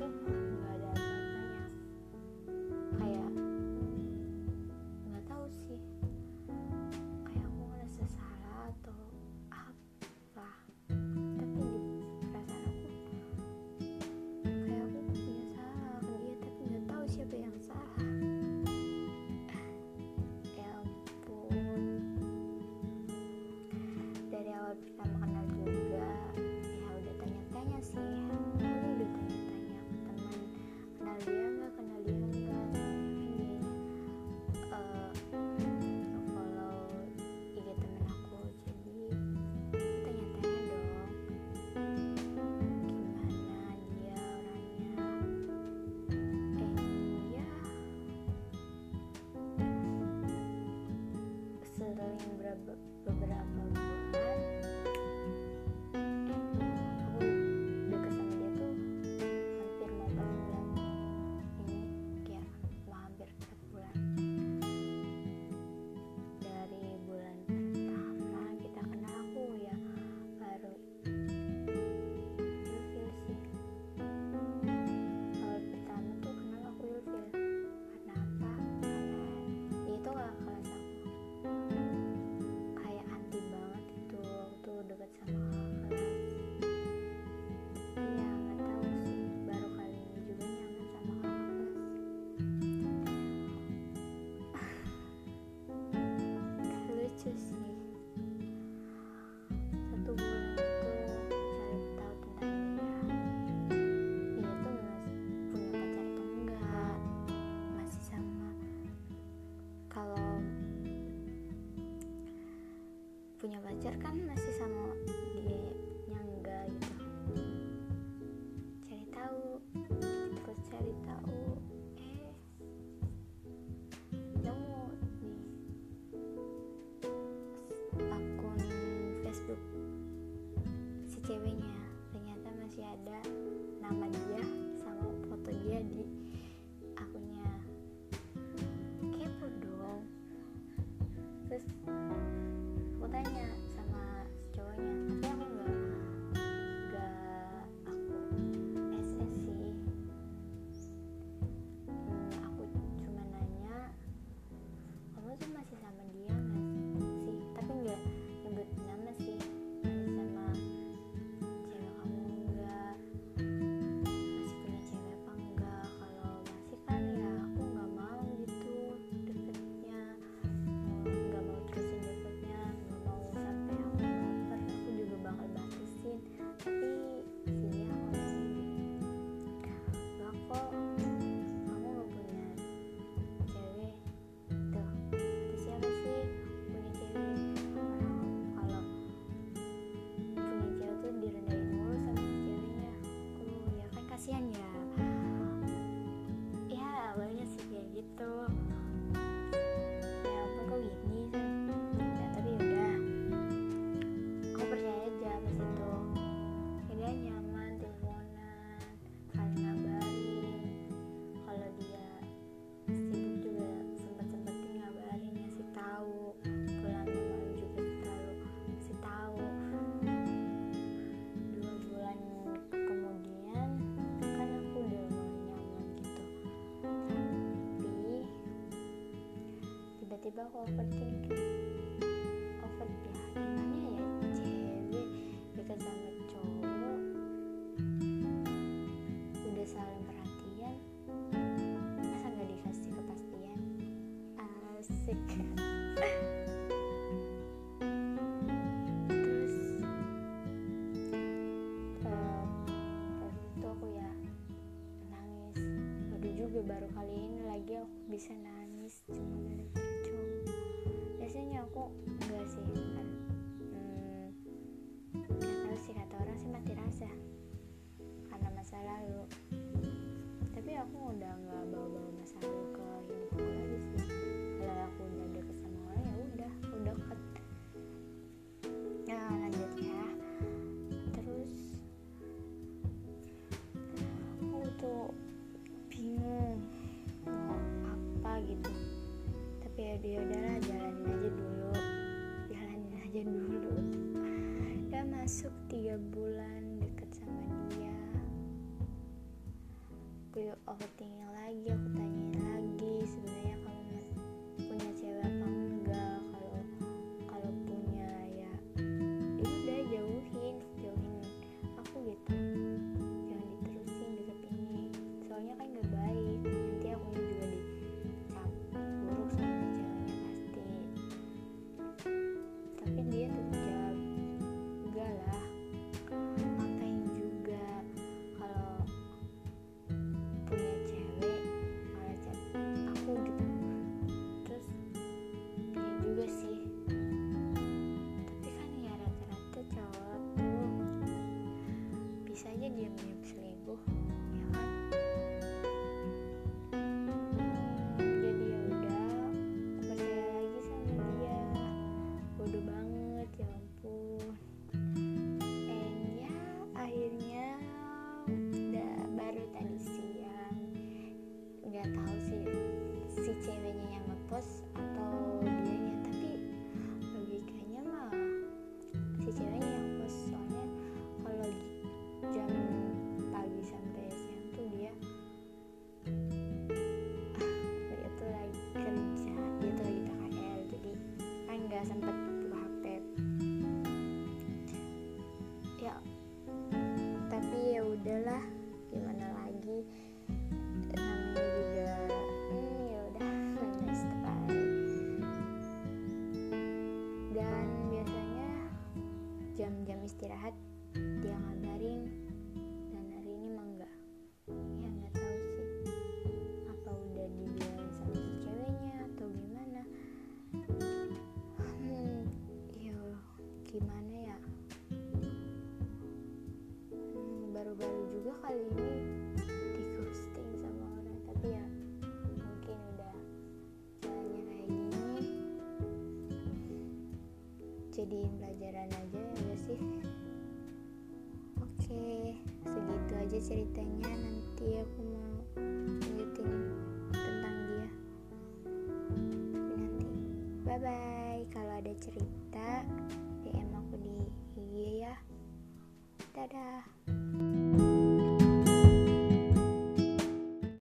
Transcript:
Cristo. punya pacar kan masih sama dia yang enggak gitu. Cari tahu terus cari tahu eh nemu nih akun Facebook si ceweknya. Ternyata masih ada nama dia sama foto dia di juga aku overthinking. Over ya gimana ya cewek deket sama cowok. Udah saling perhatian masa nggak dikasih kepastian? Asik. jadi udahlah jalanin aja dulu. Jalanin aja dulu. Udah masuk tiga bulan deket sama dia. Aku overthinking lagi aku tanyain lagi sebenarnya gimana ya? Hmm, baru-baru hmm, juga kali ini di ghosting sama orang tapi ya mungkin udah caranya kayak gini. Jadiin pelajaran aja ya gak sih? Oke segitu aja ceritanya. Nanti aku mau lanjutin tentang dia. Nanti. Bye bye kalau ada cerita 哒哒。